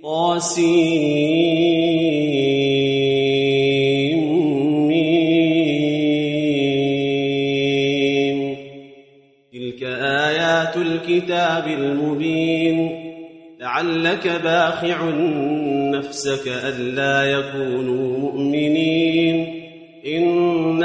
طاسيم. تلك آيات الكتاب المبين. لعلك باخع نفسك ألا يكونوا مؤمنين.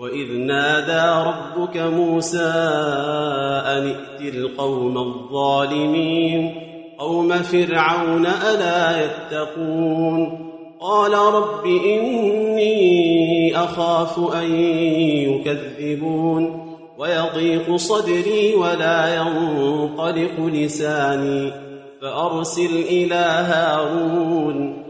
واذ نادى ربك موسى ان ائت القوم الظالمين قوم فرعون الا يتقون قال رب اني اخاف ان يكذبون ويضيق صدري ولا ينطلق لساني فأرسل إلى هارون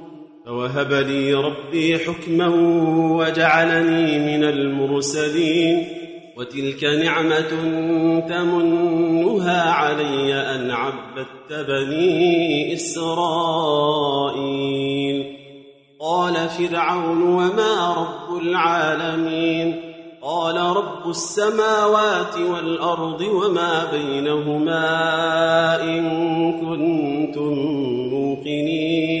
فوهب لي ربي حكما وجعلني من المرسلين وتلك نعمة تمنها علي أن عبدت بني إسرائيل. قال فرعون وما رب العالمين؟ قال رب السماوات والأرض وما بينهما إن كنتم موقنين.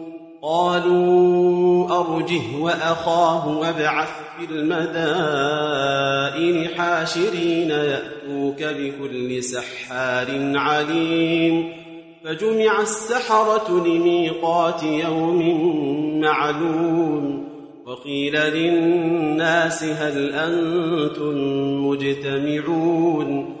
قالوا أرجه وأخاه وابعث في المدائن حاشرين يأتوك بكل سحار عليم. فجمع السحرة لميقات يوم معلوم. وقيل للناس هل أنتم مجتمعون؟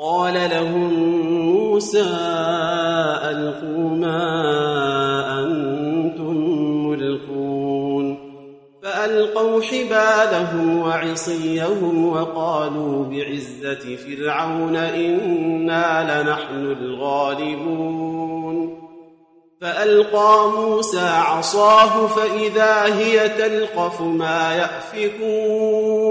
قال لهم موسى ألقوا ما أنتم ملقون فألقوا حبالهم وعصيهم وقالوا بعزة فرعون إنا لنحن الغالبون فألقى موسى عصاه فإذا هي تلقف ما يأفكون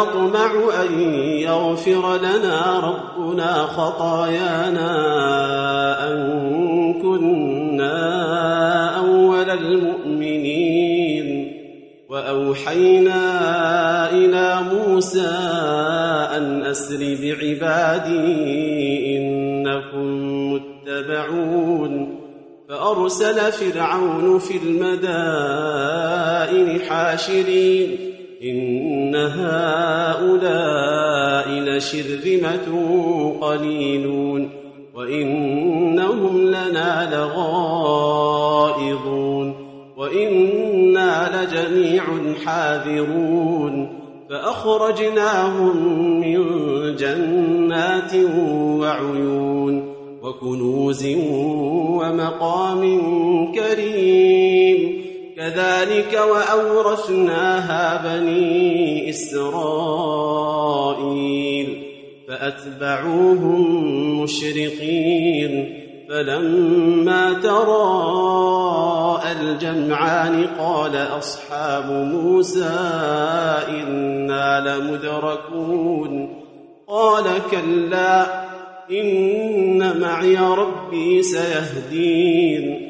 نطمع أن يغفر لنا ربنا خطايانا أن كنا أول المؤمنين. وأوحينا إلى موسى أن أسر بعبادي إنكم متبعون. فأرسل فرعون في المدائن حاشرين. إن هؤلاء لشرذمة قليلون وإنهم لنا لغائظون وإنا لجميع حاذرون فأخرجناهم من جنات وعيون وكنوز ومقام كريم كذلك وأورثناها بني إسرائيل فأتبعوهم مشرقين فلما تراءى الجمعان قال أصحاب موسى إنا لمدركون قال كلا إن معي ربي سيهدين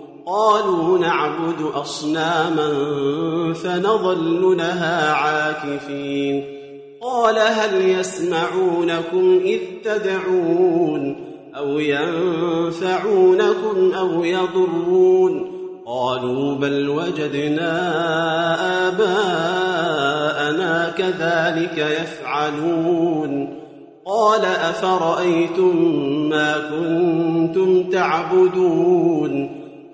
قالوا نعبد أصناما فنظل لها عاكفين. قال هل يسمعونكم إذ تدعون أو ينفعونكم أو يضرون؟ قالوا بل وجدنا آباءنا كذلك يفعلون. قال أفرأيتم ما كنتم تعبدون؟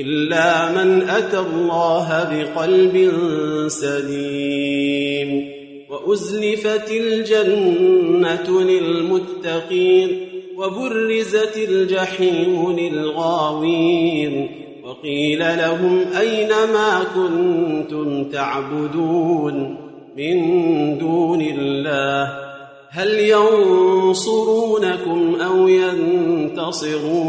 إلا من أتى الله بقلب سليم وأزلفت الجنة للمتقين وبرزت الجحيم للغاوين وقيل لهم أين ما كنتم تعبدون من دون الله هل ينصرونكم أو ينتصرون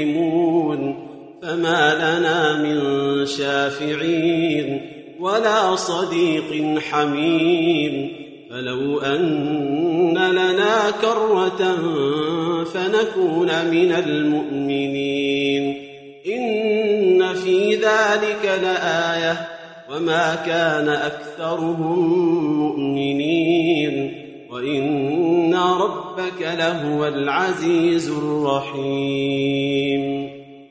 فما لنا من شافعين ولا صديق حميم فلو أن لنا كرة فنكون من المؤمنين إن في ذلك لآية وما كان أكثرهم مؤمنين وإن ربك لهو العزيز الرحيم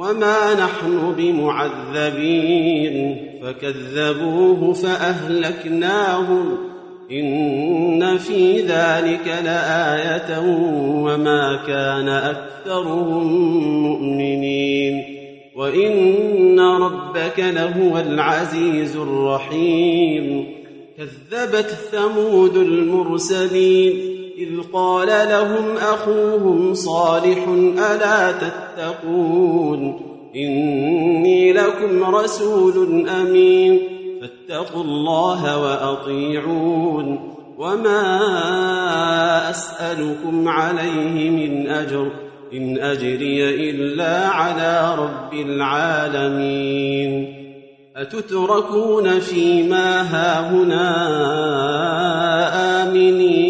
وما نحن بمعذبين. فكذبوه فأهلكناهم. إن في ذلك لآية وما كان أكثرهم مؤمنين. وإن ربك لهو العزيز الرحيم. كذبت ثمود المرسلين. إذ قال لهم أخوهم صالح ألا تتقون إني لكم رسول أمين فاتقوا الله وأطيعون وما أسألكم عليه من أجر إن أجري إلا على رب العالمين أتتركون فيما هاهنا آمنين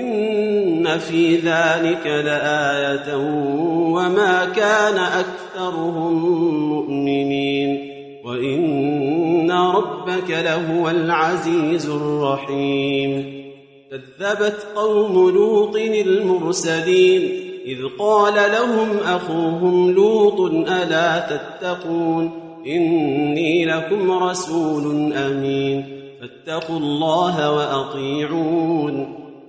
إن في ذلك لآية وما كان أكثرهم مؤمنين وإن ربك لهو العزيز الرحيم كذبت قوم لوط المرسلين إذ قال لهم أخوهم لوط ألا تتقون إني لكم رسول أمين فاتقوا الله وأطيعون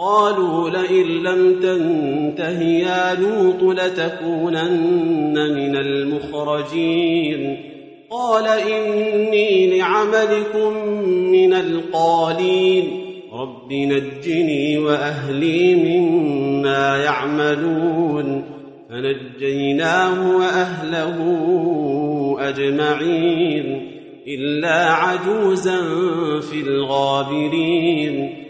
قالوا لئن لم تنته يا لوط لتكونن من المخرجين. قال إني لعملكم من القالين. رب نجني وأهلي مما يعملون. فنجيناه وأهله أجمعين. إلا عجوزا في الغابرين.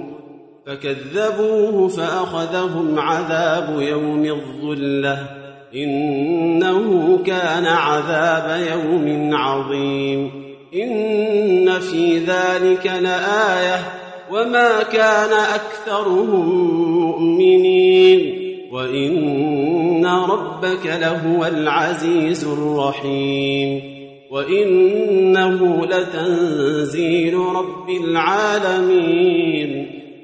فكذبوه فأخذهم عذاب يوم الظلة إنه كان عذاب يوم عظيم. إن في ذلك لآية وما كان أكثرهم مؤمنين. وإن ربك لهو العزيز الرحيم. وإنه لتنزيل رب العالمين.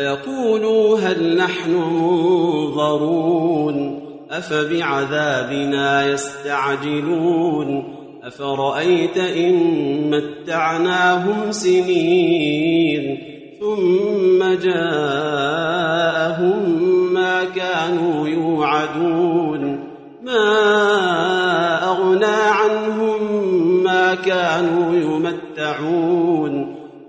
فيقولوا هل نحن منظرون أفبعذابنا يستعجلون أفرأيت إن متعناهم سنين ثم جاءهم ما كانوا يوعدون ما أغنى عنهم ما كانوا يمتعون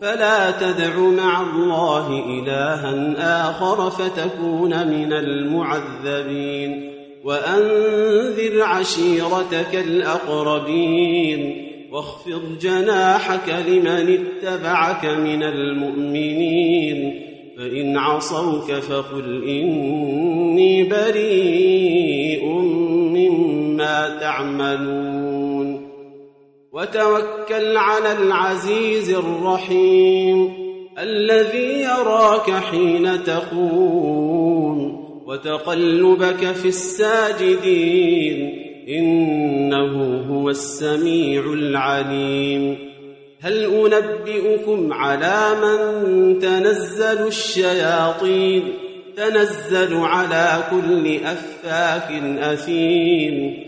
فلا تدع مع الله إلها آخر فتكون من المعذبين وأنذر عشيرتك الأقربين واخفض جناحك لمن اتبعك من المؤمنين فإن عصوك فقل إني بريء مما تعملون وتوكل على العزيز الرحيم الذي يراك حين تقوم وتقلبك في الساجدين إنه هو السميع العليم هل أنبئكم على من تنزل الشياطين تنزل على كل أفاك أثيم